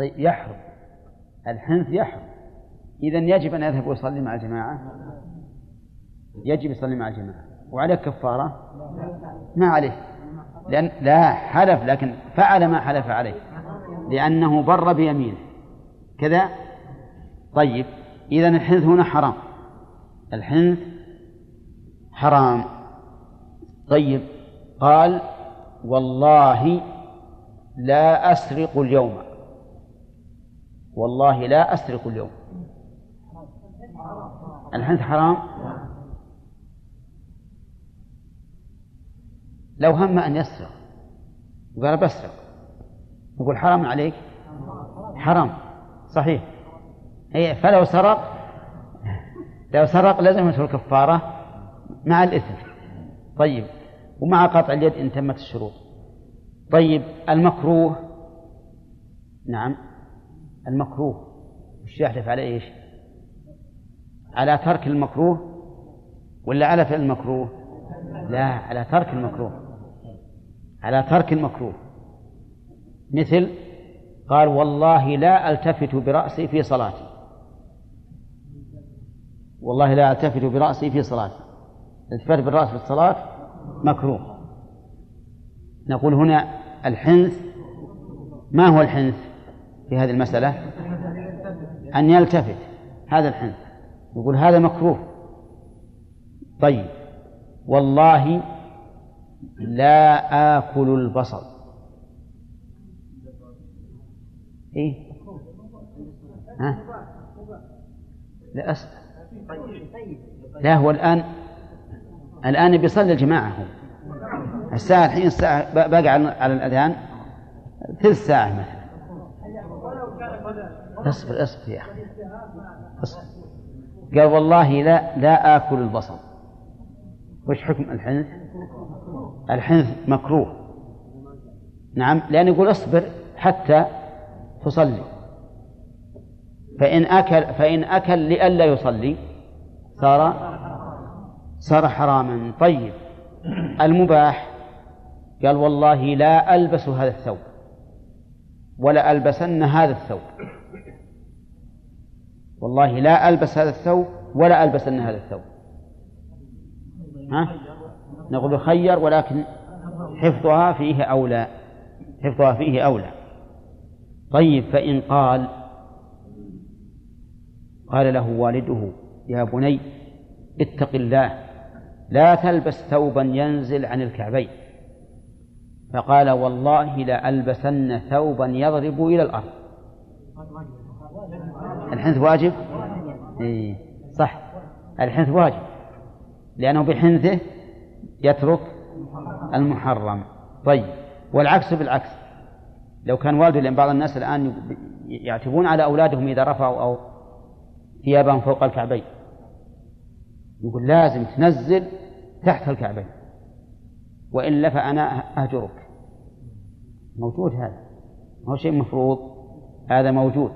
طيب يحرم. الحنث يحرم. إذا يجب أن يذهب ويصلي مع الجماعة؟ يجب يصلي مع الجماعة. وعليه كفارة؟ ما عليه. لأن لا حلف لكن فعل ما حلف عليه. لأنه بر بيمينه. كذا؟ طيب إذا الحنث هنا حرام. الحنث حرام. طيب قال والله لا أسرق اليوم. والله لا أسرق اليوم. الحنث حرام؟ لو هم أن يسرق. وقال بسرق. يقول حرام عليك؟ حرام. صحيح. هي فلو سرق لو سرق لزمته الكفارة مع الإثم. طيب. ومع قطع اليد إن تمت الشروط. طيب المكروه؟ نعم. المكروه. وش يحلف على إيش؟ على ترك المكروه ولا على فعل المكروه؟ لا على ترك المكروه. على ترك المكروه. مثل قال والله لا ألتفت برأسي في صلاتي. والله لا ألتفت برأسي في صلاتي. التفت بالرأس في الصلاة مكروه. نقول هنا الحنث. ما هو الحنث؟ في هذه المسألة؟ أن يلتفت. هذا الحنث يقول هذا مكروه. طيب. والله لا آكل البصل. إيه؟ ها؟ لا أسأل لا هو الآن الآن بيصلي الجماعة هو. الساعة الحين الساعة باقي على الأذان ثلث ساعة مثلا. اصبر اصبر يا أخي. اصبر قال والله لا لا آكل البصل. وش حكم الحنث؟ الحنث مكروه. نعم لأن يقول اصبر حتى تصلي. فإن أكل فإن أكل لئلا يصلي صار صار حراما. طيب. المباح. قال والله لا ألبس هذا الثوب ولا ألبسن هذا الثوب. والله لا ألبس هذا الثوب ولا ألبسن هذا الثوب. ها؟ نقول خير ولكن حفظها فيه أولى. حفظها فيه أولى. طيب فإن قال قال له والده يا بني اتق الله لا تلبس ثوبا ينزل عن الكعبين. فقال والله لألبسن ثوبا يضرب إلى الأرض. الحنث واجب؟ إيه صح. الحنث واجب لأنه بحنثه يترك المحرم. طيب والعكس بالعكس. لو كان والده لأن بعض الناس الآن يعتبون على أولادهم إذا رفعوا أو ثيابهم فوق الكعبين. يقول لازم تنزل تحت الكعبين. وإلا فأنا أهجرك. موجود هذا. ما هو شيء مفروض. هذا موجود.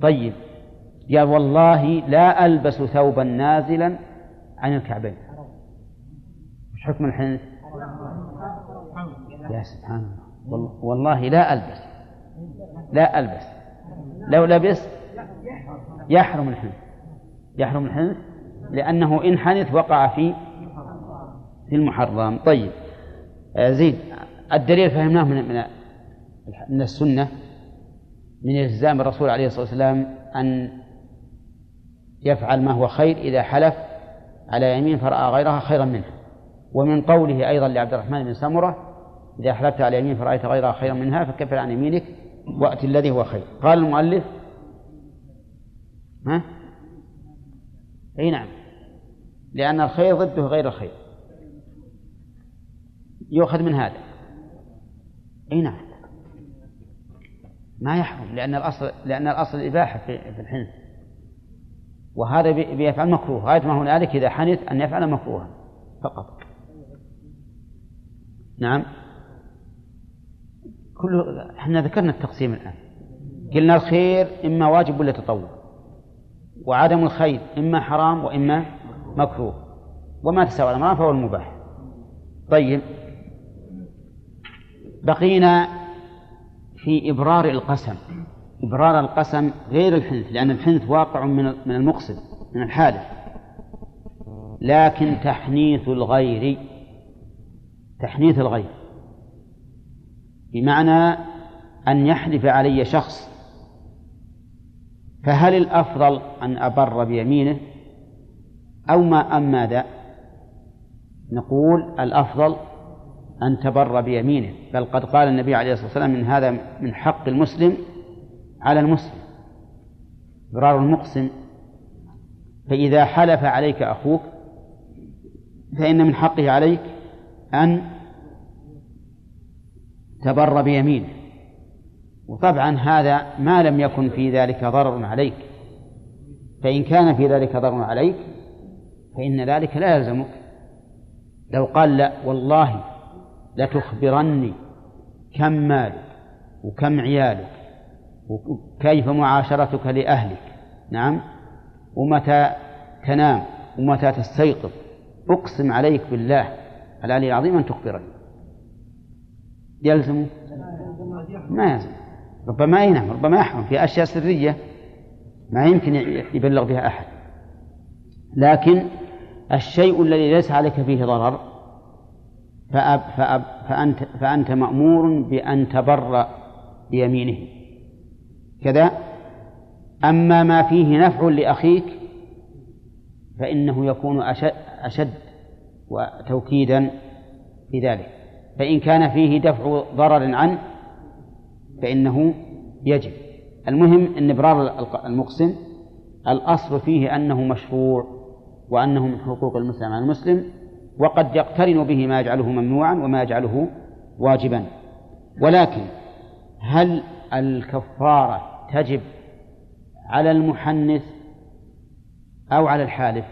طيب يا والله لا ألبس ثوبا نازلا عن الكعبين. وش حكم الحنث؟ يا سبحان الله. والله لا ألبس. لا ألبس. لو لبس يحرم الحنث. يحرم الحنث لأنه إن حنث وقع في في المحرم. طيب. آه، زيد الدليل فهمناه من من من السنة من إلزام الرسول عليه الصلاة والسلام أن يفعل ما هو خير إذا حلف على يمين فرأى غيرها خيرا منه. ومن قوله أيضا لعبد الرحمن بن سمرة إذا حلفت على يمين فرأيت غيرها خيرا منها فكفر عن يمينك وأت الذي هو خير. قال المؤلف ها؟ أي نعم. لأن الخير ضده غير الخير. يؤخذ من هذا. أي نعم. ما يحرم لأن الأصل لأن الأصل الإباحة في في الحنث وهذا بيفعل مكروه. غاية ما هنالك إذا حنث أن يفعل مكروها. فقط. نعم. كل إحنا ذكرنا التقسيم الآن. قلنا الخير إما واجب ولا تطوع. وعدم الخير إما حرام وإما مكروه. وما تساوى الأمران فهو المباح. طيب. بقينا في إبرار القسم. إبرار القسم غير الحنث لأن الحنث واقع من من المقسم من الحالف لكن تحنيث الغير تحنيث الغير. بمعنى أن يحلف علي شخص فهل الأفضل أن أبر بيمينه؟ أو ما أم ماذا؟ نقول الأفضل أن تبر بيمينه. بل قد قال النبي عليه الصلاة والسلام من هذا من حق المسلم على المسلم. إبرار المقسم. فإذا حلف عليك أخوك فإن من حقه عليك أن تبر بيمينه. وطبعا هذا ما لم يكن في ذلك ضرر عليك. فإن كان في ذلك ضرر عليك فإن ذلك لا يلزمك. لو قال لا والله لتخبرني كم مالك وكم عيالك وكيف معاشرتك لأهلك؟ نعم. ومتى تنام؟ ومتى تستيقظ؟ أقسم عليك بالله العلي العظيم أن تخبرني. يلزم؟ ما يلزم. ربما أي نعم ربما يحرم. في أشياء سرية ما يمكن يبلغ بها أحد. لكن الشيء الذي ليس عليك فيه ضرر فأب فأب فأنت, فأنت مأمور بأن تبر بيمينه. كذا. أما ما فيه نفع لأخيك فإنه يكون أشد, أشد وتوكيدا في ذلك. فإن كان فيه دفع ضرر عنه فإنه يجب. المهم أن إبرار المقسم الأصل فيه أنه مشروع وأنه من حقوق المسلم على المسلم وقد يقترن به ما يجعله ممنوعا وما يجعله واجبا. ولكن هل الكفارة تجب على المحنث أو على الحالف؟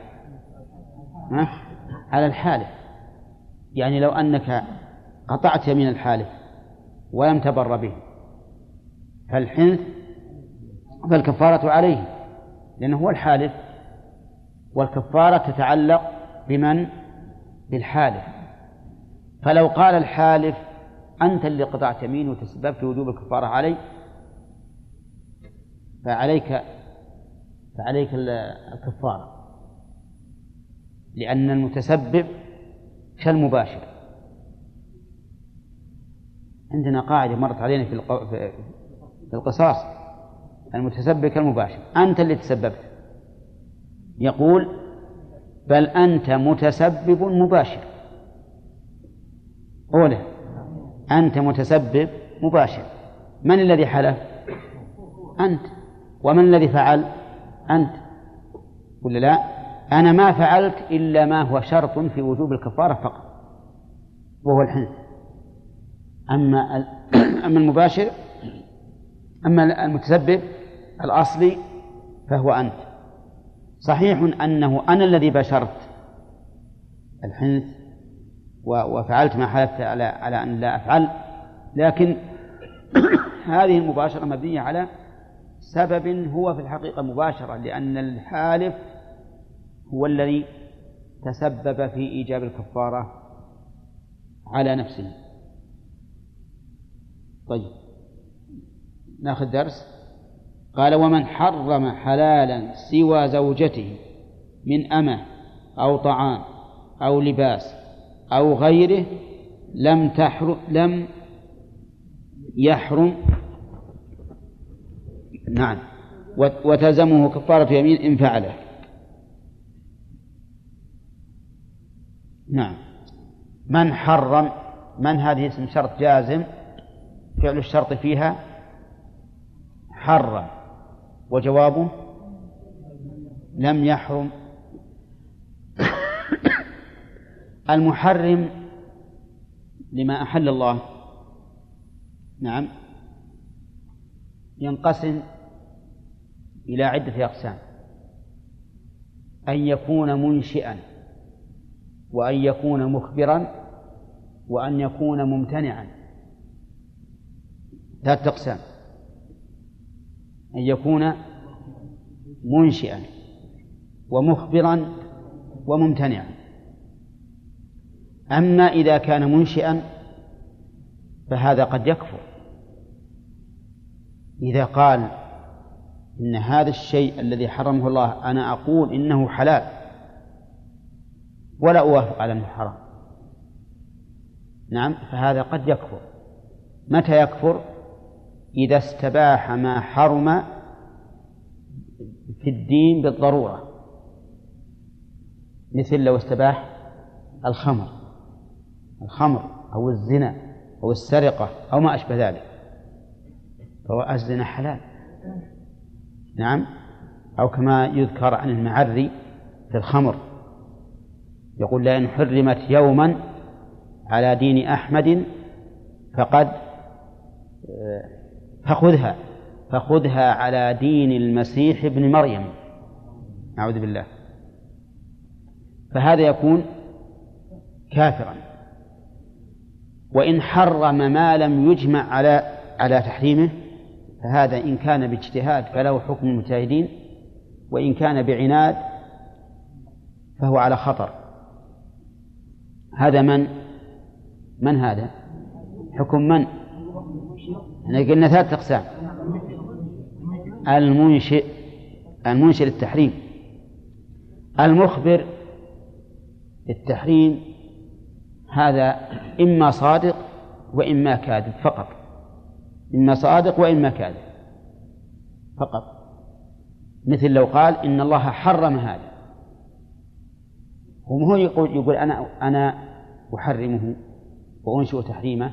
على الحالف. يعني لو أنك قطعت يمين الحالف ولم تبر به فالحنث فالكفارة عليه لأنه هو الحالف والكفارة تتعلق بمن؟ بالحالف. فلو قال الحالف أنت اللي قطعت يمين وتسببت وجوب الكفارة علي فعليك فعليك الكفارة. لأن المتسبب كالمباشر عندنا قاعدة مرت علينا في في القصاص. المتسبب كالمباشر أنت اللي تسببت. يقول بل أنت متسبب مباشر. أولى أنت متسبب مباشر. من الذي حلف؟ أنت. ومن الذي فعل؟ أنت. ولا لا؟ أنا ما فعلت إلا ما هو شرط في وجوب الكفارة فقط وهو الحنث أما أما المباشر أما المتسبب الأصلي فهو أنت. صحيح أنه أنا الذي بشرت الحنث وفعلت ما حلفت على على أن لا أفعل. لكن هذه المباشرة مبنية على سبب هو في الحقيقة مباشرة لأن الحالف هو الذي تسبب في إيجاب الكفارة على نفسه. طيب. نأخذ درس. قال ومن حرم حلالا سوى زوجته من أمة أو طعام أو لباس أو غيره لم تحرم لم يحرم. نعم. وتلزمه كفارة يمين إن فعله. نعم. من حرم من هذه اسم شرط جازم؟ فعل الشرط فيها حرم. وجوابه لم يحرم. المحرم لما أحل الله. نعم. ينقسم إلى عدة أقسام. أن يكون منشئا وأن يكون مخبرا وأن يكون ممتنعا. ثلاثة أقسام. أن يكون منشئا ومخبرا وممتنعا. أما إذا كان منشئا فهذا قد يكفر. إذا قال إن هذا الشيء الذي حرمه الله أنا أقول إنه حلال ولا أوافق على أنه حرام. نعم فهذا قد يكفر. متى يكفر؟ إذا استباح ما حرم في الدين بالضرورة مثل لو استباح الخمر. الخمر أو الزنا أو السرقة أو ما أشبه ذلك. فهو الزنا حلال. نعم. أو كما يذكر عن المعري في الخمر. يقول لئن حرمت يوما على دين أحمد فقد فخذها فخذها على دين المسيح ابن مريم. أعوذ بالله. فهذا يكون كافرا. وإن حرم ما لم يجمع على على تحريمه فهذا إن كان باجتهاد فله حكم المجتهدين وإن كان بعناد فهو على خطر. هذا من؟ من هذا؟ حكم من؟ يعني قلنا ثلاث أقسام. المنشئ المنشئ للتحريم. المخبر للتحريم هذا إما صادق وإما كاذب فقط. إما صادق وإما كاذب فقط. مثل لو قال إن الله حرم هذا. هو يقول يقول أنا أنا أحرمه وأنشئ تحريمه.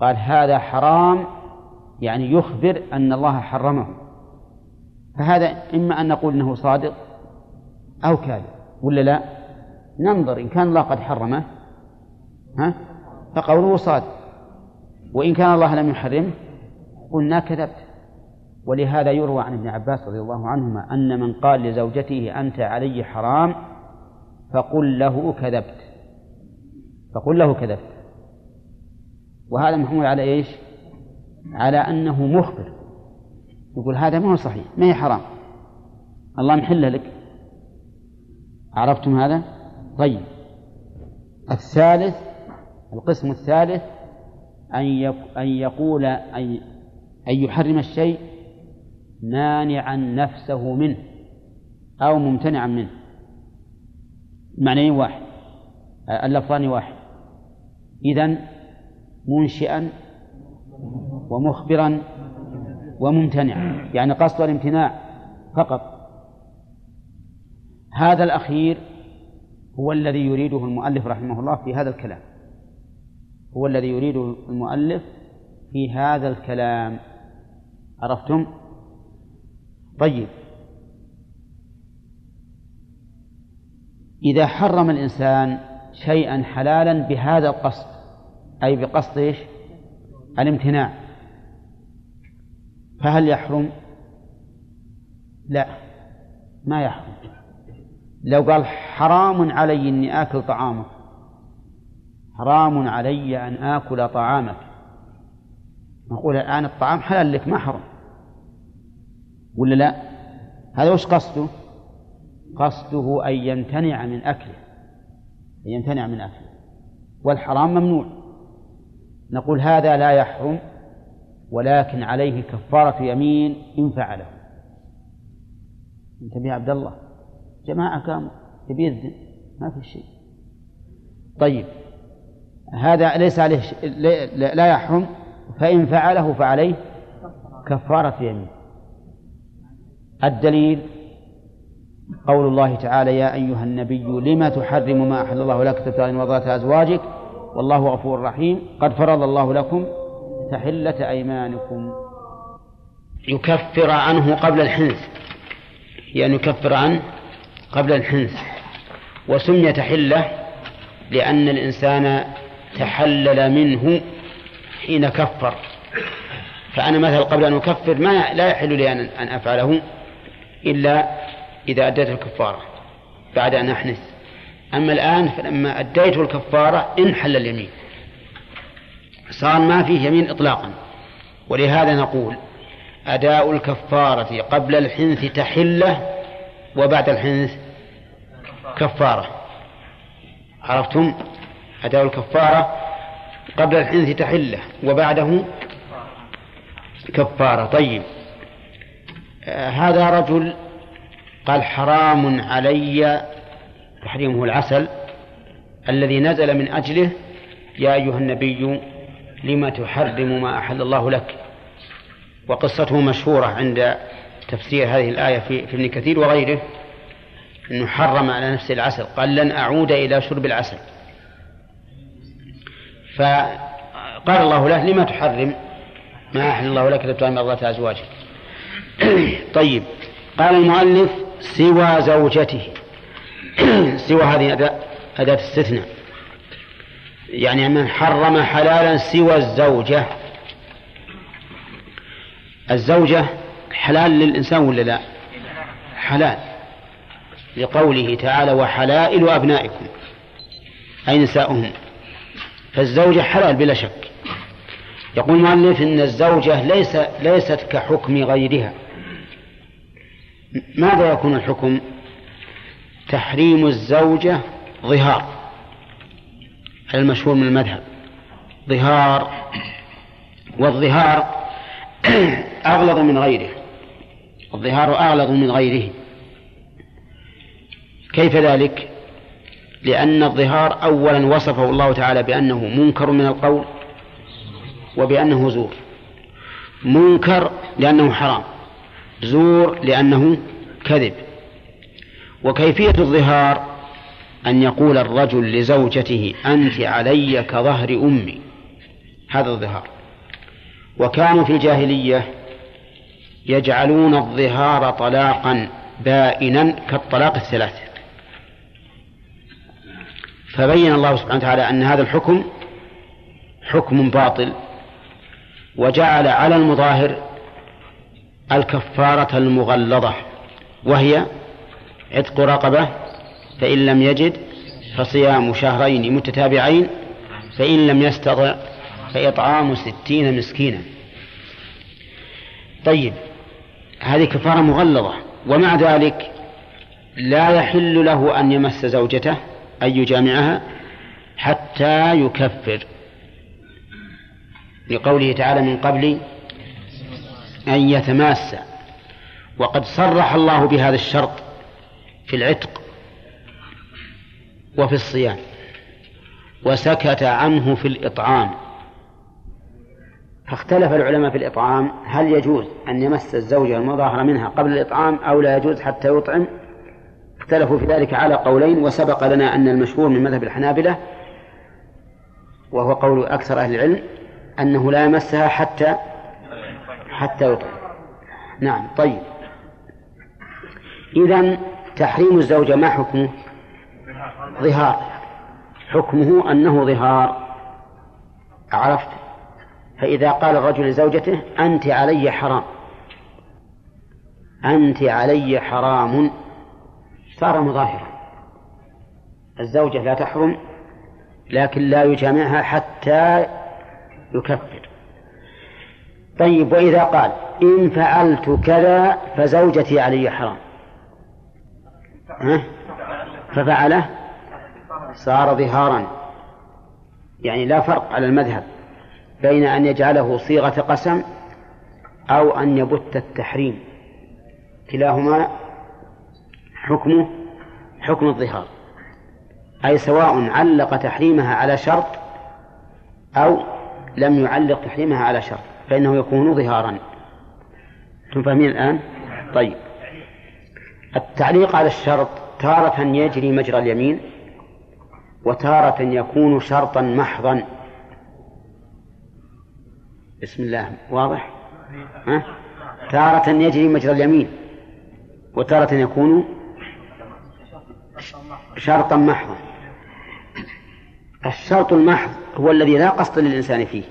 قال هذا حرام يعني يخبر أن الله حرمه. فهذا إما أن نقول أنه صادق أو كاذب ولا لا؟ ننظر إن كان الله قد حرمه ها؟ فقوله صادق وإن كان الله لم يحرمه قلنا كذبت. ولهذا يروى عن ابن عباس رضي الله عنهما أن من قال لزوجته أنت علي حرام فقل له كذبت. فقل له كذبت. وهذا محمول على إيش؟ على أنه مخبر. يقول هذا ما هو صحيح ما هي حرام. الله محله لك. عرفتم هذا؟ طيب. الثالث القسم الثالث أن أن يقول أن أن يحرم الشيء مانعا نفسه منه أو ممتنعا منه. معنيين واحد. اللفظان واحد. إذن منشئا ومخبرا وممتنعا. يعني قصد الامتناع فقط. هذا الأخير هو الذي يريده المؤلف رحمه الله في هذا الكلام. هو الذي يريده المؤلف في هذا الكلام. عرفتم؟ طيب. إذا حرم الإنسان شيئا حلالا بهذا القصد أي بقصد إيش؟ الامتناع. فهل يحرم؟ لا ما يحرم. لو قال حرام علي إني آكل طعامك. حرام علي أن آكل طعامك. نقول الآن الطعام حلال لك ما حرم ولا لا؟ هذا وش قصده؟ قصده أن يمتنع من أكله. أن يمتنع من أكله. والحرام ممنوع. نقول هذا لا يحرم ولكن عليه كفارة يمين إن فعله. انتبه يا عبد الله. جماعة يبي يذن ما في شيء. طيب. هذا ليس عليه لا يحرم. فإن فعله فعليه كفارة يمين. الدليل قول الله تعالى يا أيها النبي لما تحرم ما أحل الله لك تبتغي مرضات أزواجك؟ والله غفور رحيم. قد فرض الله لكم تحلة أيمانكم. يكفر عنه قبل الحنث يعني يكفر عنه قبل الحنث وسمي تحلة لأن الإنسان تحلل منه حين كفر. فأنا مثلا قبل أن أكفر ما لا يحل لي أن أفعله إلا إذا أديت الكفارة بعد أن أحنث. أما الآن فلما أديت الكفارة انحل اليمين. صار ما فيه يمين إطلاقا. ولهذا نقول أداء الكفارة قبل الحنث تحلة وبعد الحنث كفارة. عرفتم؟ أداء الكفارة قبل الحنث تحلة وبعده كفارة. طيب. آه هذا رجل قال حرام علي تحريمه العسل الذي نزل من أجله يا أيها النبي لم تحرم ما أحل الله لك؟ وقصته مشهورة عند تفسير هذه الآية في, في ابن كثير وغيره أنه حرم على نفسه العسل قال لن أعود إلى شرب العسل. فقال الله له لما تحرم؟ ما أحل الله لك لتبتغي مرضات أزواجك طيب. قال المؤلف سوى زوجته. سوى هذه أداة استثناء. يعني من حرم حلالا سوى الزوجة. الزوجة حلال للإنسان ولا لا؟ حلال. لقوله تعالى وحلائل أبنائكم أي نساؤهم. فالزوجة حلال بلا شك. يقول المؤلف إن الزوجة ليس ليست كحكم غيرها. ماذا يكون الحكم؟ تحريم الزوجة ظهار. المشهور من المذهب. ظهار. والظهار أغلظ من غيره. الظهار أغلظ من غيره. كيف ذلك؟ لأن الظهار أولا وصفه الله تعالى بأنه منكر من القول وبأنه زور. منكر لأنه حرام زور لأنه كذب. وكيفية الظهار؟ أن يقول الرجل لزوجته أنت علي كظهر أمي. هذا الظهار. وكانوا في الجاهلية يجعلون الظهار طلاقا بائنا كالطلاق الثلاث. فبين الله سبحانه وتعالى أن هذا الحكم حكم باطل وجعل على المظاهر الكفارة المغلظة وهي عتق رقبة فإن لم يجد فصيام شهرين متتابعين فإن لم يستطع فإطعام ستين مسكينا. طيب هذه كفارة مغلظة ومع ذلك لا يحل له أن يمس زوجته أن يجامعها حتى يكفر. لقوله تعالى من قبل أن يتماسى وقد صرح الله بهذا الشرط في العتق وفي الصيام. وسكت عنه في الإطعام. فاختلف العلماء في الإطعام هل يجوز أن يمس الزوجة المظاهرة منها قبل الإطعام أو لا يجوز حتى يطعم اختلفوا في ذلك على قولين وسبق لنا أن المشهور من مذهب الحنابلة وهو قول أكثر أهل العلم أنه لا يمسها حتى حتى يطعم. نعم طيب. إذا تحريم الزوجة ما حكمه؟ ظهار. حكمه أنه ظهار. عرفت؟ فإذا قال الرجل لزوجته أنت علي حرام. أنت علي حرام. صار مظاهرا. الزوجة لا تحرم لكن لا يجامعها حتى يكفر. طيب وإذا قال إن فعلت كذا فزوجتي علي حرام. ها؟ ففعله صار ظهارا. يعني لا فرق على المذهب بين أن يجعله صيغة قسم أو أن يبت التحريم. كلاهما حكمه حكم الظهار أي سواء علق تحريمها على شرط أو لم يعلق تحريمها على شرط فإنه يكون ظهارا أنتم فاهمين الآن؟ طيب التعليق على الشرط تارة يجري مجرى اليمين وتارة يكون شرطا محضا بسم الله واضح ها؟ تارة يجري مجرى اليمين وتارة يكون شرطا محضا الشرط المحض هو الذي لا قصد للإنسان فيه.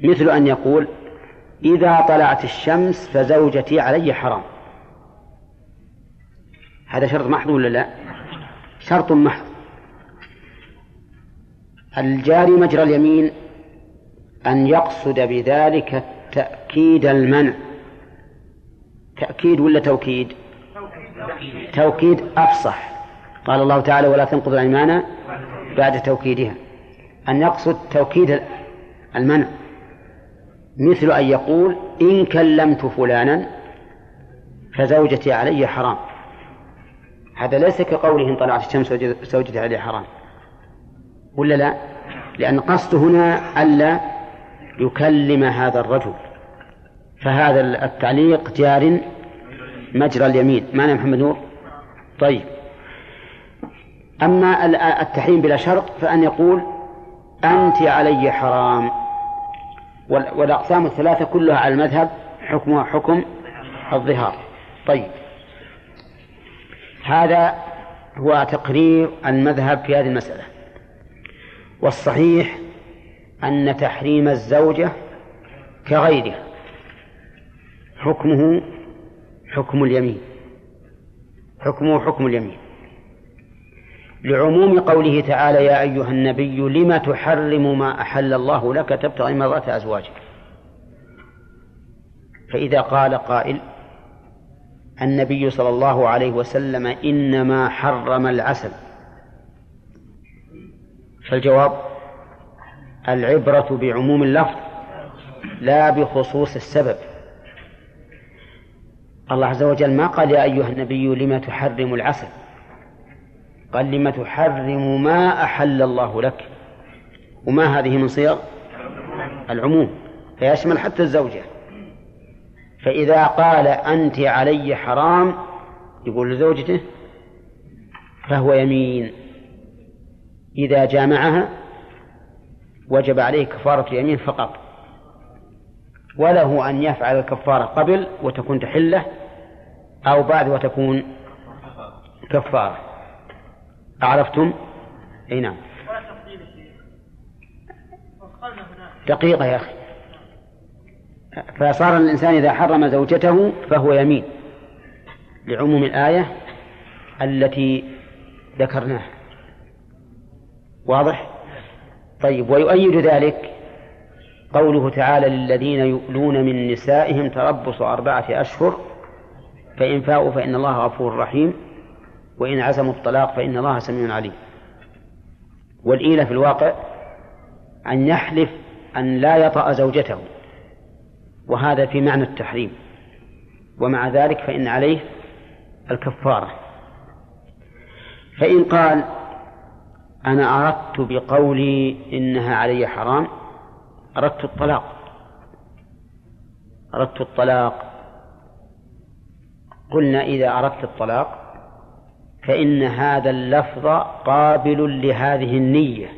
مثل أن يقول إذا طلعت الشمس فزوجتي علي حرام. هذا شرط محض ولا لا؟ شرط محض. الجاري مجرى اليمين أن يقصد بذلك تأكيد المنع. تأكيد ولا توكيد؟ توكيد أفصح. قال الله تعالى ولا تنقض الأيمان بعد توكيدها. أن يقصد توكيد المنع. مثل أن يقول إن كلمت فلانا فزوجتي علي حرام. هذا ليس كقوله إن طلعت الشمس زوجتي علي حرام. ولا لا؟ لأن قصده هنا ألا يكلم هذا الرجل. فهذا التعليق جار مجرى اليمين. معنى محمد نور طيب. أما التحريم بلا شرط فأن يقول أنت علي حرام. والأقسام الثلاثة كلها على المذهب حكمها حكم الظهار. طيب. هذا هو تقرير المذهب في هذه المسألة. والصحيح أن تحريم الزوجة كغيرها حكمه حكم اليمين. حكمه حكم اليمين. لعموم قوله تعالى يا أيها النبي لم تحرم ما أحل الله لك تبتغي مرضات أزواجك. فإذا قال قائل النبي صلى الله عليه وسلم إنما حرم العسل. فالجواب العبرة بعموم اللفظ لا بخصوص السبب. الله عز وجل ما قال يا أيها النبي لم تحرم العسل؟ قال لم تحرم ما أحل الله لك وما هذه من صيغ العموم فيشمل حتى الزوجة فإذا قال أنت علي حرام يقول لزوجته فهو يمين إذا جامعها وجب عليه كفارة يمين فقط وله أن يفعل الكفارة قبل وتكون تحلة أو بعد وتكون كفارة أعرفتم؟ أي نعم دقيقة يا أخي فصار الإنسان إذا حرم زوجته فهو يمين لعموم الآية التي ذكرناها واضح؟ طيب ويؤيد ذلك قوله تعالى للذين يؤلون من نسائهم تربص أربعة أشهر فإن فاءوا فإن الله غفور رحيم وإن عزموا الطلاق فإن الله سميع عليم. والإيلة في الواقع أن يحلف أن لا يطأ زوجته وهذا في معنى التحريم. ومع ذلك فإن عليه الكفارة. فإن قال أنا أردت بقولي إنها علي حرام أردت الطلاق. أردت الطلاق. قلنا إذا أردت الطلاق فإن هذا اللفظ قابل لهذه النية.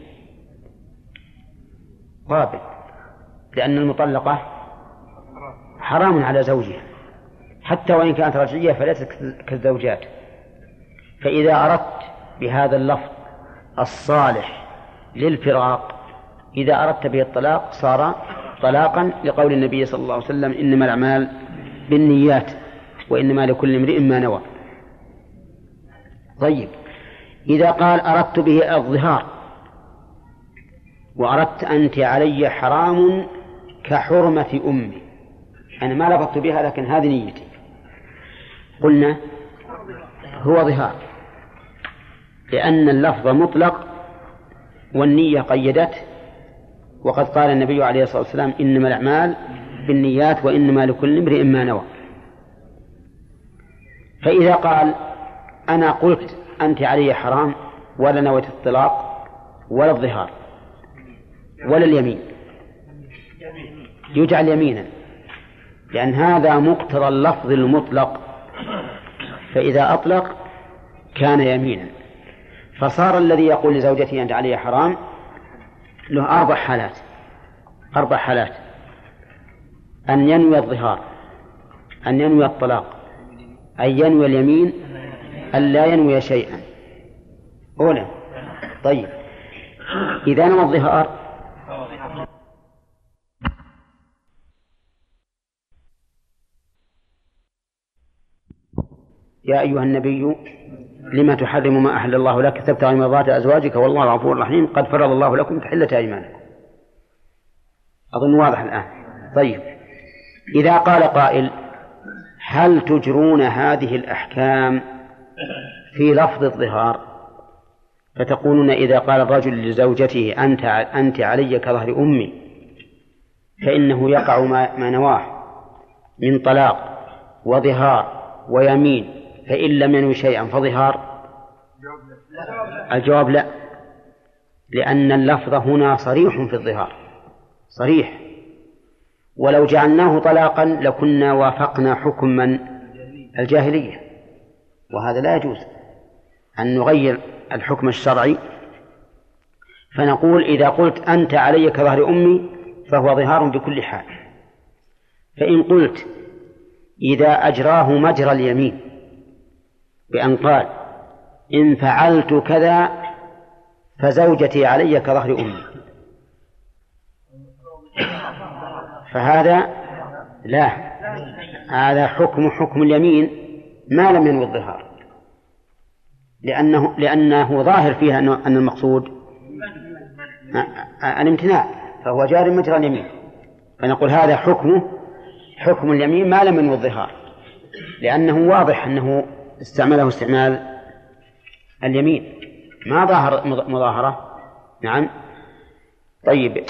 قابل لأن المطلقة حرام على زوجها. حتى وإن كانت رجعية فليست كالزوجات. فإذا أردت بهذا اللفظ الصالح للفراق إذا أردت به الطلاق صار طلاقا لقول النبي صلى الله عليه وسلم إنما الأعمال بالنيات وإنما لكل امرئ ما نوى. طيب. إذا قال أردت به الظهار وأردت أنت علي حرام كحرمة أمي. أنا ما لفظت بها لكن هذه نيتي. قلنا هو ظهار لأن اللفظ مطلق والنية قيدته وقد قال النبي عليه الصلاة والسلام إنما الأعمال بالنيات وإنما لكل امرئ ما نوى. فإذا قال أنا قلت أنت علي حرام ولا نويت الطلاق ولا الظهار ولا اليمين. يجعل يمينا. لأن هذا مقتضى اللفظ المطلق. فإذا أطلق كان يمينا. فصار الذي يقول لزوجته أنت علي حرام له أربع حالات. أربع حالات. أن ينوي الظهار أن ينوي الطلاق أن ينوي اليمين أن لا ينوي شيئا. أولا طيب. إذا نوى الظهار. يا أيها النبي لما تحرم ما أحل الله لك تبتغي مرضات أزواجك والله غفور رحيم قد فرض الله لكم تحلة أيمانكم. أظن واضح الآن. طيب. إذا قال قائل هل تجرون هذه الأحكام في لفظ الظهار. فتقولون إذا قال الرجل لزوجته أنت أنت علي كظهر أمي فإنه يقع ما نواه من طلاق وظهار ويمين فإن لم ينوي شيئا فظهار؟ الجواب لا لأن اللفظ هنا صريح في الظهار صريح. ولو جعلناه طلاقا لكنا وافقنا حكم من الجاهلية. وهذا لا يجوز. أن نغير الحكم الشرعي فنقول إذا قلت أنت علي كظهر أمي فهو ظهار بكل حال. فإن قلت إذا أجراه مجرى اليمين بأن قال إن فعلت كذا فزوجتي علي كظهر أمي. فهذا لا هذا حكم حكم اليمين. ما لم ينوي الظهار. لأنه لأنه ظاهر فيها أن المقصود الامتناع فهو جار مجرى اليمين. فنقول هذا حكمه حكم اليمين ما لم ينوي الظهار. لأنه واضح أنه استعمله استعمال اليمين. ما ظاهر مظاهرة. نعم. طيب.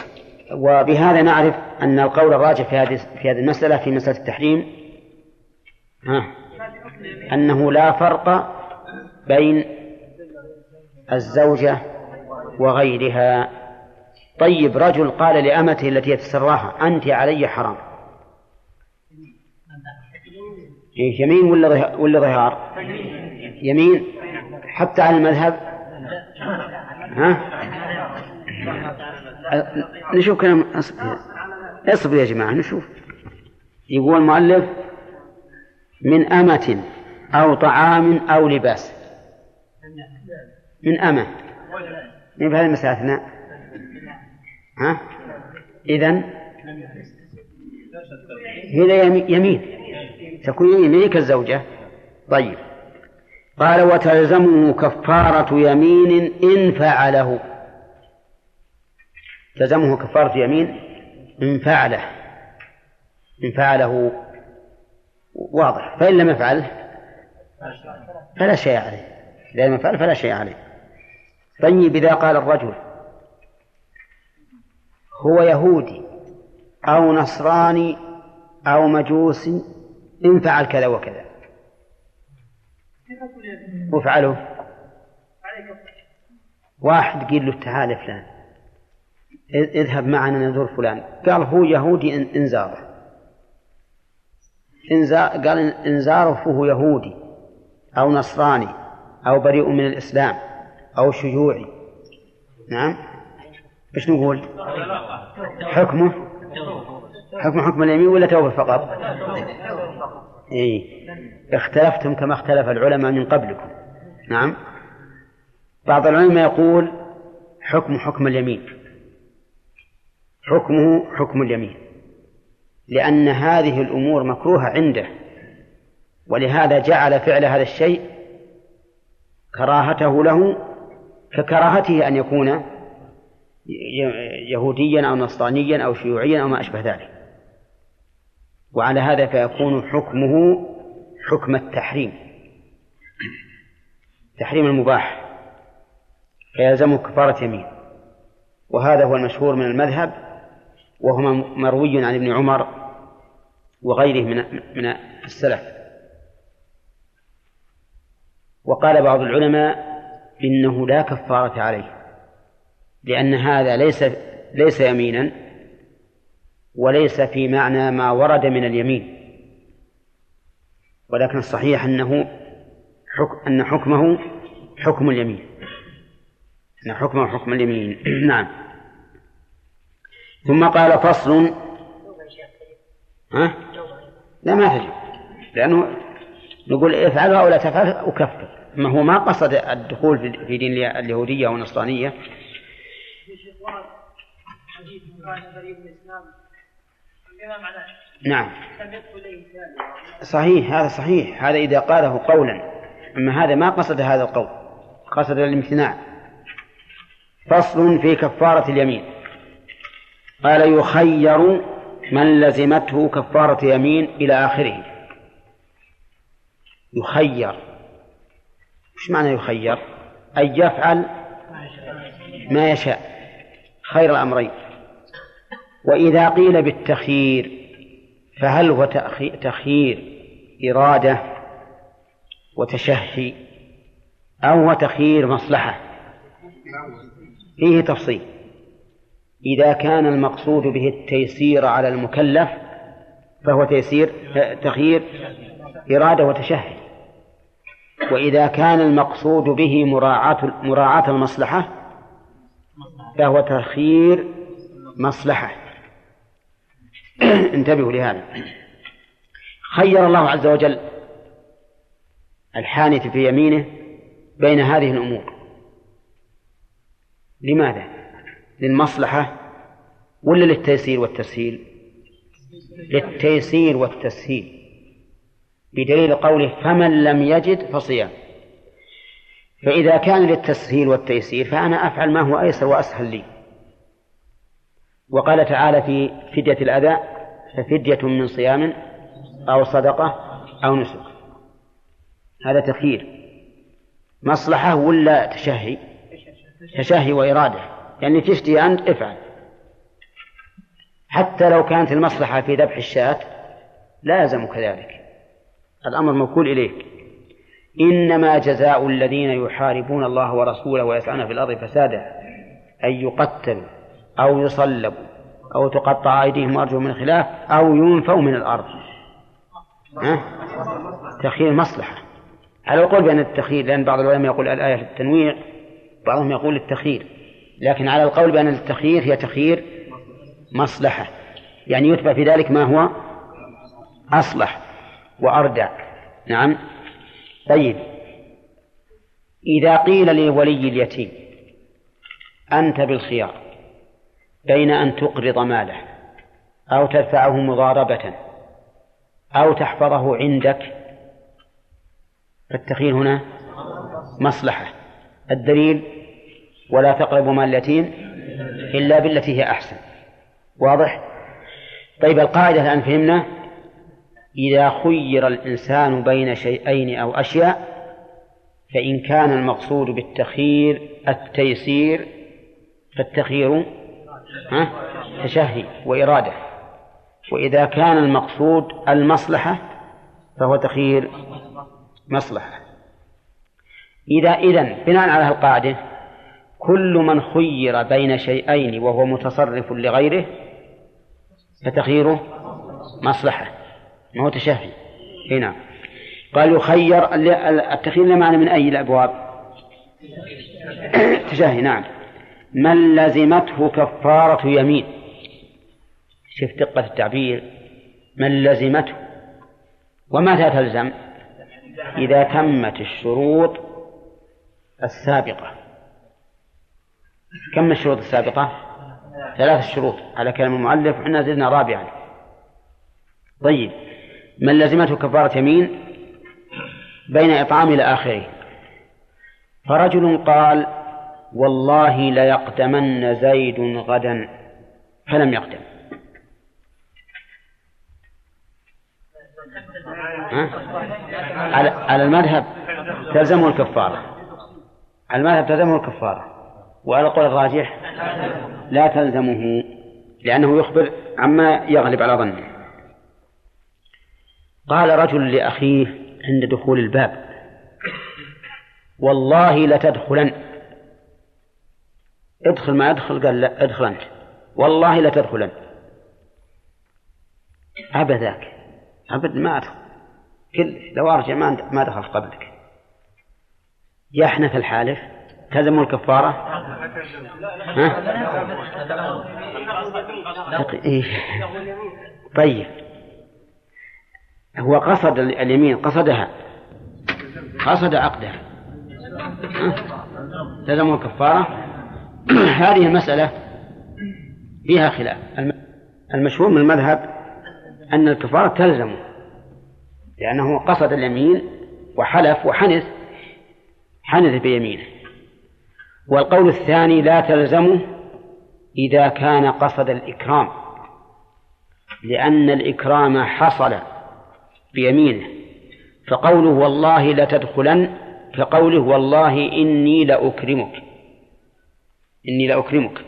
وبهذا نعرف أن القول الراجح في هذه في هذه المسألة في مسألة التحريم. ها. أنه لا فرق بين الزوجة وغيرها. طيب رجل قال لأمته التي يتسراها أنت علي حرام. يمين ولا ولا ظهار؟ يمين. حتى على المذهب؟ ها؟ نشوف كلام اصبر اصبر يا جماعة نشوف. يقول المؤلف من أمة أو طعام أو لباس. من أمة. من بهذه المسألة ها؟ إذن؟ هنا يمين تكون يمين كالزوجة. طيب. قال وتلزمه كفارة يمين إن فعله. تلزمه كفارة يمين إن فعله. إن فعله. واضح. فإن لم يفعله فلا شيء عليه. إذا لم يفعل فلا شيء عليه. طيب إذا قال الرجل هو يهودي أو نصراني أو مجوسي إن فعل كذا وكذا. وافعله واحد قيل له تعال فلان. اذهب معنا نزور فلان. قال هو يهودي انزاره انزار قال انزاره فهو يهودي. أو نصراني أو بريء من الإسلام أو شيوعي نعم؟ إيش نقول؟ حكمه؟ حكم حكم اليمين ولا توبة فقط؟ إيه اختلفتم كما اختلف العلماء من قبلكم. نعم؟ بعض العلماء يقول حكم حكم اليمين. حكمه حكم اليمين. لأن هذه الأمور مكروهة عنده. ولهذا جعل فعل هذا الشيء كراهته له ككراهته أن يكون يهوديا أو نصرانيا أو شيوعيا أو ما أشبه ذلك. وعلى هذا فيكون حكمه حكم التحريم. تحريم المباح. فيلزمه كفارة يمين. وهذا هو المشهور من المذهب وهو مروي عن ابن عمر وغيره من من السلف. وقال بعض العلماء إنه لا كفارة عليه لأن هذا ليس ليس يمينا وليس في معنى ما ورد من اليمين ولكن الصحيح أنه حكم أن حكمه حكم اليمين. أن حكمه حكم اليمين. نعم. ثم قال فصل. ها؟ لا ما تجب لأنه نقول افعلها ولا تفعلها أكفر ما هو ما قصد الدخول في دين اليهودية والنصرانية نعم. صحيح هذا صحيح. هذا إذا قاله قولا. أما هذا ما قصد هذا القول. قصد الامتناع. فصل في كفارة اليمين. قال يخير من لزمته كفارة يمين إلى آخره. يخير. وش معنى يخير؟ أن يفعل ما يشاء. خير الأمرين. وإذا قيل بالتخيير فهل هو تخيير إرادة وتشهي أو تخيير مصلحة؟ فيه تفصيل. إذا كان المقصود به التيسير على المكلف فهو تيسير تخيير إرادة وتشهي. وإذا كان المقصود به مراعاة مراعاة المصلحة فهو تخيير مصلحة انتبهوا لهذا خير الله عز وجل الحانث في يمينه بين هذه الأمور لماذا؟ للمصلحة ولا للتيسير والتسهيل؟ للتيسير والتسهيل بدليل قوله فمن لم يجد فصيام. فإذا كان للتسهيل والتيسير فأنا أفعل ما هو أيسر وأسهل لي. وقال تعالى في فدية الأذى ففدية من صيام أو صدقة أو نسك. هذا تخيير. مصلحة ولا تشهي؟ تشهي وإرادة. يعني تشتهي أنت افعل. حتى لو كانت المصلحة في ذبح الشاة لا يلزمك ذلك. الأمر موكول إليك إنما جزاء الذين يحاربون الله ورسوله ويسعون في الأرض فسادا أن يقتلوا أو يصلبوا أو تقطع أيديهم وأرجلهم من خلاف أو ينفوا من الأرض. ها؟ تخيير مصلحة. على القول بأن التخيير لأن بعض العلماء يقول الآية في التنويع بعضهم يقول التخيير. لكن على القول بأن التخيير هي تخيير مصلحة. يعني يتبع في ذلك ما هو أصلح. وأردع نعم. طيب. إذا قيل لولي اليتيم أنت بالخيار بين أن تقرض ماله أو تدفعه مضاربة أو تحفظه عندك. فالتخيل هنا مصلحة. الدليل ولا تقربوا مال اليتيم إلا بالتي هي أحسن. واضح؟ طيب القاعدة الآن فهمنا إذا خير الإنسان بين شيئين أو أشياء فإن كان المقصود بالتخيير التيسير فالتخيير تشهي وإرادة. وإذا كان المقصود المصلحة فهو تخيير مصلحة. إذا إذن بناء على القاعدة كل من خير بين شيئين وهو متصرف لغيره فتخييره مصلحة. ما هو تشهي. هنا نعم. قال يخير التخيير معنى من أي الأبواب؟ تشهي نعم. من لزمته كفارة يمين؟ شوف دقة التعبير. من لزمته. ومتى تلزم إذا تمت الشروط السابقة. كم الشروط السابقة؟ ثلاث شروط على كلام المؤلف وحنا زدنا رابعا. طيب. من لزمته كفارة يمين بين إطعام إلى آخره. فرجل قال والله ليقدمن زيد غدا. فلم يقدم؟ على على المذهب تلزمه الكفارة. على المذهب تلزمه الكفارة. وعلى القول الراجح لا تلزمه لأنه يخبر عما يغلب على ظنه. قال رجل لأخيه عند دخول الباب والله لتدخلن. ادخل ما ادخل قال لا ادخل أنت. والله لا تدخلن أبا ذاك أبد ما أدخل. كل لو أرجع ما ما دخلت قبلك. يحنث الحالف. تلزم الكفارة؟ ها؟ إيه. طيب. هو قصد اليمين قصدها. قصد عقدها. تلزم الكفارة. هذه المسألة فيها خلاف. المشهور من المذهب أن الكفارة تلزمه لأنه قصد اليمين وحلف وحنث حنث بيمينه. والقول الثاني لا تلزمه إذا كان قصد الإكرام لأن الإكرام حصل بيمينه فقوله والله لتدخلن كقوله والله إني لأكرمك إني لأكرمك.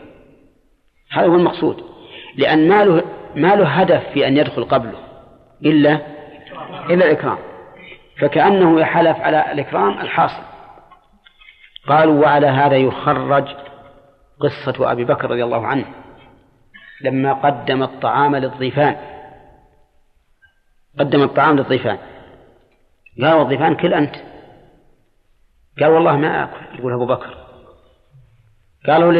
هذا هو المقصود لأن ما له ما له هدف في أن يدخل قبله إلا إلا الإكرام. فكأنه يحلف على الإكرام الحاصل. قالوا وعلى هذا يخرج قصة أبي بكر رضي الله عنه لما قدم الطعام للضيفان. قدم الطعام للضيفان. قال الضيفان كل أنت. قال والله ما آكل. يقول أبو بكر. قالوا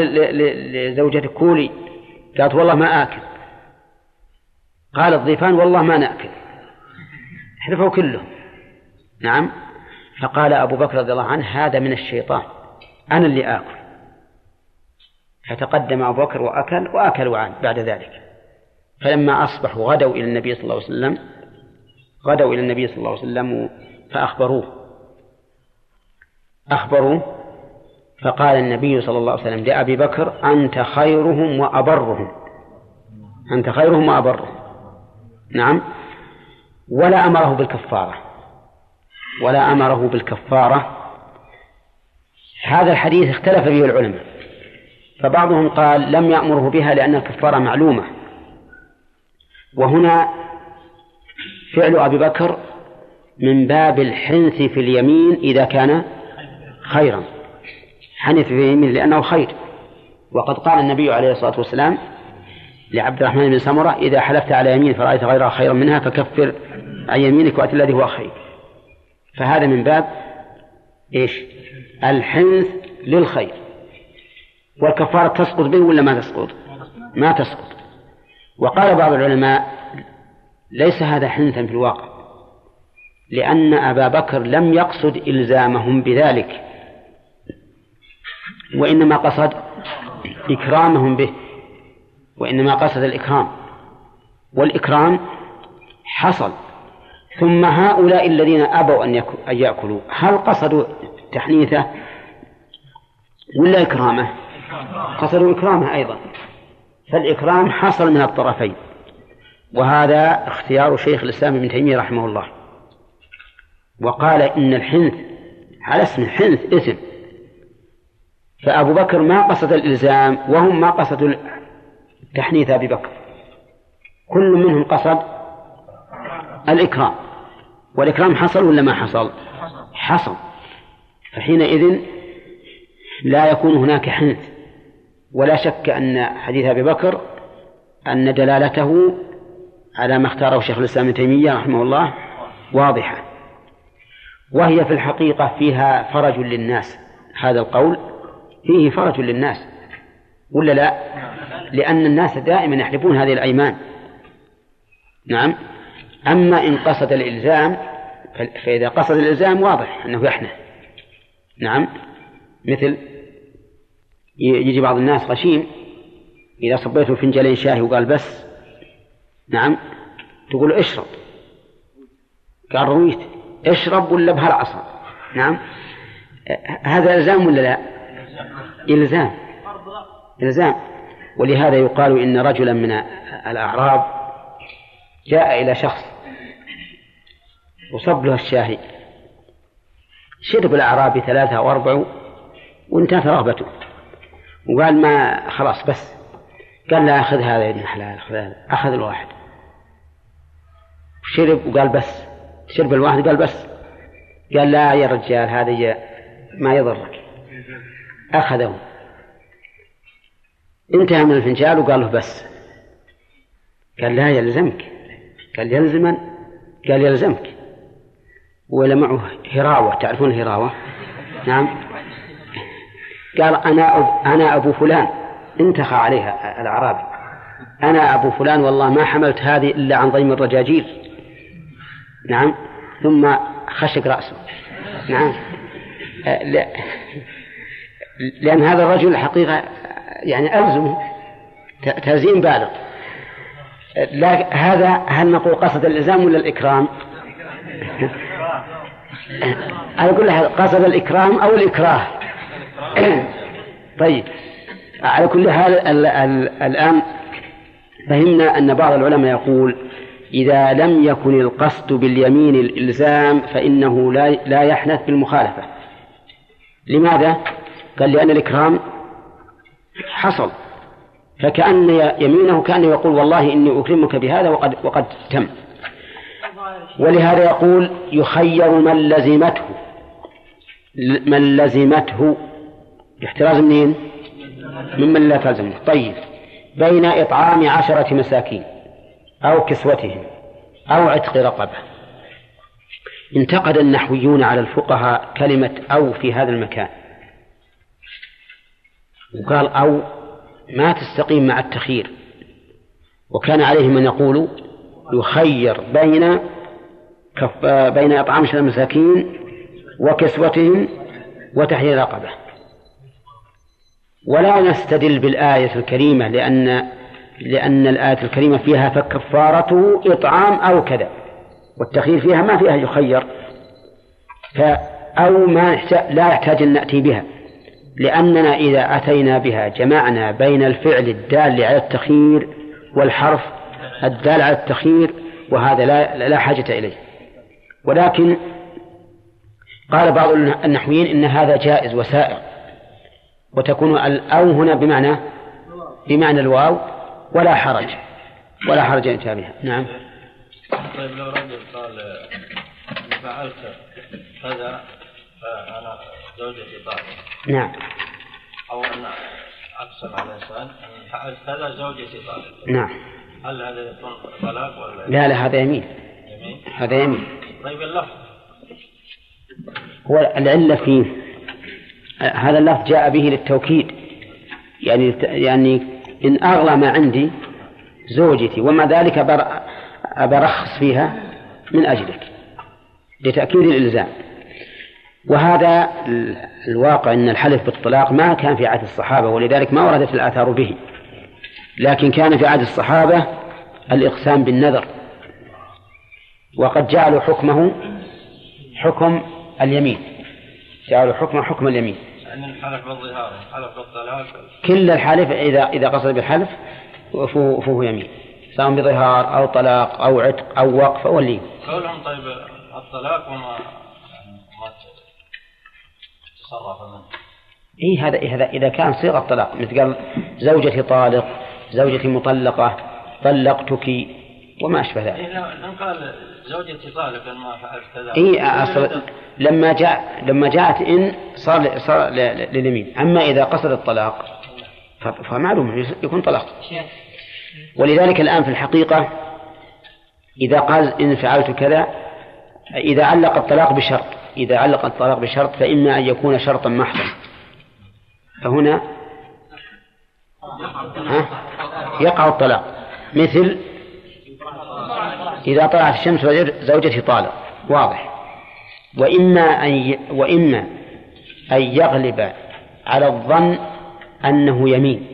لزوجته كولي. قالت والله ما آكل. قال الضيفان والله ما نأكل. حلفوا كلهم. نعم. فقال أبو بكر رضي الله عنه هذا من الشيطان. أنا اللي آكل. فتقدم أبو بكر وأكل وأكلوا عنه بعد ذلك. فلما أصبحوا غدوا إلى النبي صلى الله عليه وسلم غدوا إلى النبي صلى الله عليه وسلم فأخبروه. أخبروه فقال النبي صلى الله عليه وسلم لأبي بكر أنت خيرهم وأبرهم. أنت خيرهم وأبرهم. نعم. ولا أمره بالكفارة. ولا أمره بالكفارة. هذا الحديث اختلف فيه العلماء. فبعضهم قال لم يأمره بها لأن الكفارة معلومة. وهنا فعل أبي بكر من باب الحنث في اليمين إذا كان خيرا. حنث في اليمين لأنه خير. وقد قال النبي عليه الصلاة والسلام لعبد الرحمن بن سمرة إذا حلفت على يمين فرأيت غيرها خيرا منها فكفر عن يمينك وأتي الذي هو خير. فهذا من باب إيش؟ الحنث للخير. والكفارة تسقط به ولا ما تسقط؟ ما تسقط. وقال بعض العلماء ليس هذا حنثا في الواقع لأن أبا بكر لم يقصد إلزامهم بذلك وإنما قصد إكرامهم به وإنما قصد الإكرام. والإكرام حصل ثم هؤلاء الذين أبوا أن يأكلوا هل قصدوا تحنيثه ولا إكرامه؟ قصدوا إكرامه أيضا. فالإكرام حصل من الطرفين. وهذا اختيار شيخ الإسلام ابن تيمية رحمه الله. وقال إن الحنث على اسم الحنث اسم. فأبو بكر ما قصد الإلزام وهم ما قصدوا تحنيث أبي بكر. كل منهم قصد الإكرام. والإكرام حصل ولا ما حصل؟ حصل. فحينئذ لا يكون هناك حنث. ولا شك أن حديث أبي بكر أن دلالته على ما اختاره شيخ الإسلام ابن تيمية رحمه الله واضحة. وهي في الحقيقة فيها فرج للناس هذا القول. فيه فرج للناس ولا لا؟ لأن الناس دائما يحلفون هذه الأيمان. نعم. أما إن قصد الإلزام فإذا قصد الإلزام واضح أنه يحنث نعم. مثل يجي بعض الناس غشيم إذا صبيته فنجانين شاهي وقال بس نعم. تقول اشرب. قال رويت. اشرب ولا بهالعصا نعم. هذا إلزام ولا لا؟ إلزام. إلزام. ولهذا يقال إن رجلا من الأعراب جاء إلى شخص وصب له الشاهي. شرب الأعرابي ثلاثة أو أربع وانتهت رغبته. وقال ما خلاص بس. قال لا أخذ هذا يا ابن حلال أخذ هذا أخذ الواحد. شرب وقال بس. شرب الواحد قال بس. قال لا يا رجال هذا ما يضرك. أخذه انتهى من الفنجان وقال له بس. قال لا يلزمك. قال يلزمن. قال يلزمك. ولا معه هراوة. تعرفون الهراوة نعم. قال أنا أب أنا أبو فلان. انتخى عليها الأعرابي أنا أبو فلان والله ما حملت هذه إلا عن ضيم الرجاجيل. نعم. ثم خشق رأسه. نعم. لأن هذا الرجل حقيقة يعني ألزمه تلزيم بالغ. لا هذا هل نقول قصد الإلزام ولا الإكرام؟ أنا أقول لها قصد الإكرام أو الإكراه. طيب. على كل حال الآن فهمنا أن بعض العلماء يقول إذا لم يكن القصد باليمين الإلزام فإنه لا لا يحنث بالمخالفة. لماذا؟ قال لأن الإكرام حصل. فكأن يمينه كأنه يقول والله إني أكرمك بهذا وقد وقد تم. ولهذا يقول يخير من لزمته. من لزمته. احتراز منين؟ ممن لا تلزمه. طيب. بين إطعام عشرة مساكين. أو كسوتهم أو عتق رقبة. انتقد النحويون على الفقهاء كلمة أو في هذا المكان. وقال أو ما تستقيم مع التخيير. وكان عليه من يقول يخير بين كف بين إطعام المساكين وكسوتهم وتحرير رقبة. ولا نستدل بالآية الكريمة لأن لأن الآية الكريمة فيها فكفارته إطعام أو كذا والتخيير فيها ما فيها يخير أو ما لا يحتاج أن نأتي بها لأننا إذا أتينا بها جمعنا بين الفعل الدال على التخيير والحرف الدال على التخيير وهذا لا لا حاجة إليه. ولكن قال بعض النحويين إن هذا جائز وسائر وتكون الأو هنا بمعنى بمعنى الواو ولا حرج. ولا حرج أن بها نعم. طيب لو رجل قال فعلت كذا فأنا زوجتي طالب نعم. أو أن أقسم على الإنسان فعلت كذا زوجتي طالب نعم. هل هذا يكون طلاق ولا لا لا هذا يمين. يمين؟ هذا يمين. طيب اللفظ. هو العلة فيه. هذا اللفظ جاء به للتوكيد. يعني يعني إن أغلى ما عندي زوجتي ومع ذلك أبرخص فيها من أجلك لتأكيد الإلزام. وهذا الواقع أن الحلف بالطلاق ما كان في عهد الصحابة ولذلك ما وردت الآثار به. لكن كان في عهد الصحابة الإقسام بالنذر وقد جعلوا حكمه حكم اليمين. جعلوا حكمه حكم اليمين. يعني الحلف بالظهار الحلف بالطلاق كل الحلف إذا إذا قصد بالحلف فهو, فهو يمين سواء بظهار أو طلاق أو عتق أو وقف أو اللين قولهم طيب الطلاق وما ما تصرف منه. إيه هذا هذا إذا كان صيغة طلاق مثل قال زوجتي طالق زوجتي مطلقة طلقتك وما أشبه ذلك. إيه لو قال زوجتي طالق ما فعلت كذا. إيه أصل لما جاء لما جاءت إن صار صار لليمين، أما إذا قصد الطلاق فمعلوم يكون طلاق. ولذلك الآن في الحقيقة إذا قال إن فعلت كذا إذا علق الطلاق بشرط. إذا علق الطلاق بشرط فإما أن يكون شرطا محضا. فهنا ها؟ يقع الطلاق. مثل إذا طلعت الشمس زوجتي طالق. واضح. وإما أن وإما أن يغلب على الظن أنه يمين.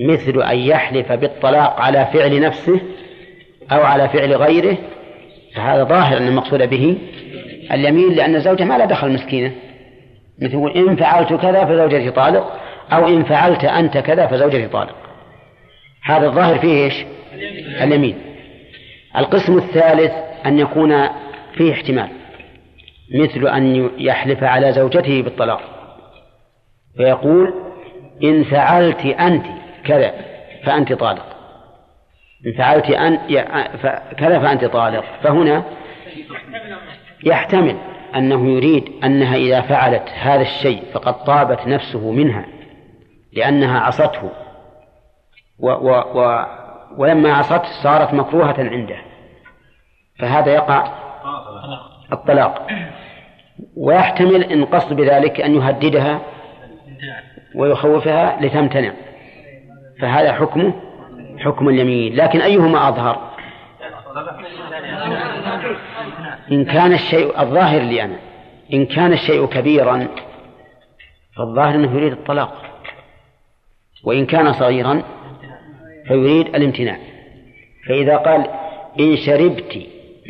مثل أن يحلف بالطلاق على فعل نفسه أو على فعل غيره فهذا ظاهر أن المقصود به اليمين لأن الزوجة ما لا دخل مسكينة. مثل إن فعلت كذا فزوجتي طالق أو إن فعلت أنت كذا فزوجتي طالق. هذا الظاهر فيه إيش؟ اليمين. القسم الثالث أن يكون فيه احتمال مثل أن يحلف على زوجته بالطلاق فيقول إن فعلت أنت كذا فأنت طالق إن فعلت أن كذا فأنت طالق. فهنا يحتمل أنه يريد أنها إذا فعلت هذا الشيء فقد طابت نفسه منها لأنها عصته و و و ولما عصته صارت مكروهة عنده. فهذا يقع الطلاق. ويحتمل إن قصد بذلك أن يهددها ويخوفها لتمتنع. فهذا حكمه حكم اليمين. لكن أيهما أظهر؟ إن كان الشيء الظاهر لي أنا إن كان الشيء كبيرا فالظاهر أنه يريد الطلاق. وإن كان صغيرا فيريد الامتناع. فإذا قال إن شربت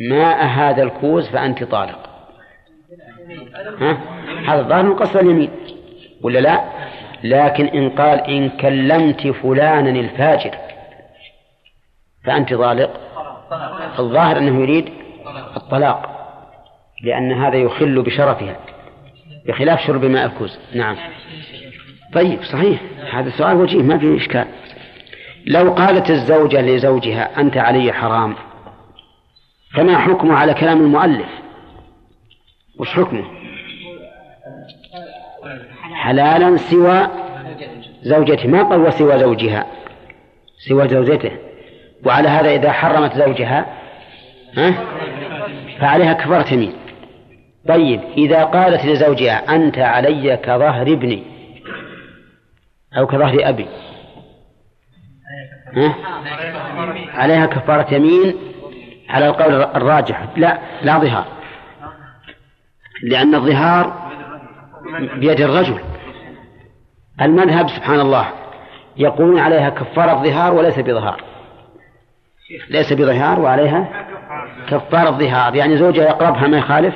ماء هذا الكوز فأنت طالق. ها؟ هذا الظاهر من قصد اليمين. ولا لا؟ لكن إن قال إن كلمت فلانا الفاجر فأنت طالق. الظاهر أنه يريد الطلاق لأن هذا يخل بشرفها بخلاف شرب ماء الكوز. نعم. طيب صحيح. هذا السؤال وجيه ما فيه إشكال. لو قالت الزوجة لزوجها أنت علي حرام فما حكمه على كلام المؤلف؟ وش حكمه؟ حلالا سوى زوجته ما قال وسوى زوجها سوى زوجته. وعلى هذا إذا حرمت زوجها ها؟ فعليها كفارة يمين. طيب إذا قالت لزوجها أنت علي كظهر ابني أو كظهر أبي؟ عليها كفارة يمين على القول الراجح. لا لا ظهار. لأن الظهار بيد الرجل. المذهب سبحان الله يقولون عليها كفارة ظهار وليس بظهار. ليس بظهار وعليها كفارة ظهار. يعني زوجها يقربها ما يخالف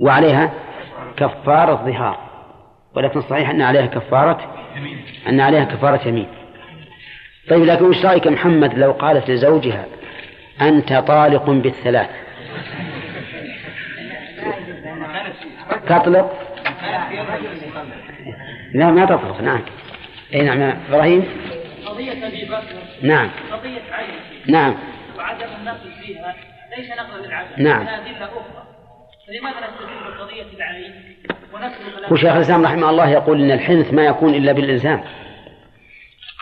وعليها كفارة ظهار. ولكن الصحيح أن عليها كفارة أن عليها كفارة يمين. طيب لكن وش رأيك محمد لو قالت لزوجها أنت طالق بالثلاث؟ تطلق؟ لا ما تطلق نعم. اي نعم إبراهيم؟ قضية ابي بكر نعم. قضية عين نعم. وعدم النقل فيها ليس نقلا للعدم نعم. من أدلة أخرى فلماذا نستدل بقضية العين ونترك وشيخ الإسلام رحمه الله يقول إن الحنث ما يكون إلا بالإلزام؟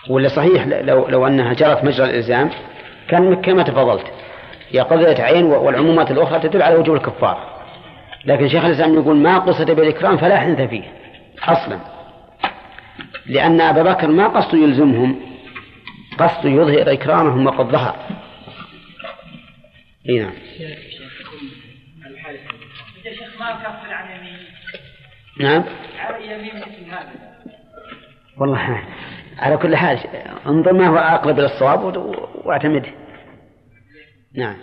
ولا صحيح لو لو أنها جرت مجرى الإلزام كان كما تفضلت. هي قضية عين والعمومات الأخرى تدل على وجوب الكفار. لكن شيخ الإسلام يقول ما قصد بالإكرام فلا حنث فيه أصلا. لأن أبا بكر ما قصده يلزمهم قصده يظهر إكرامهم وقد ظهر. إي نعم. يا نعم والله. على كل حال انظر ما هو أقرب إلى الصواب واعتمده. نعم.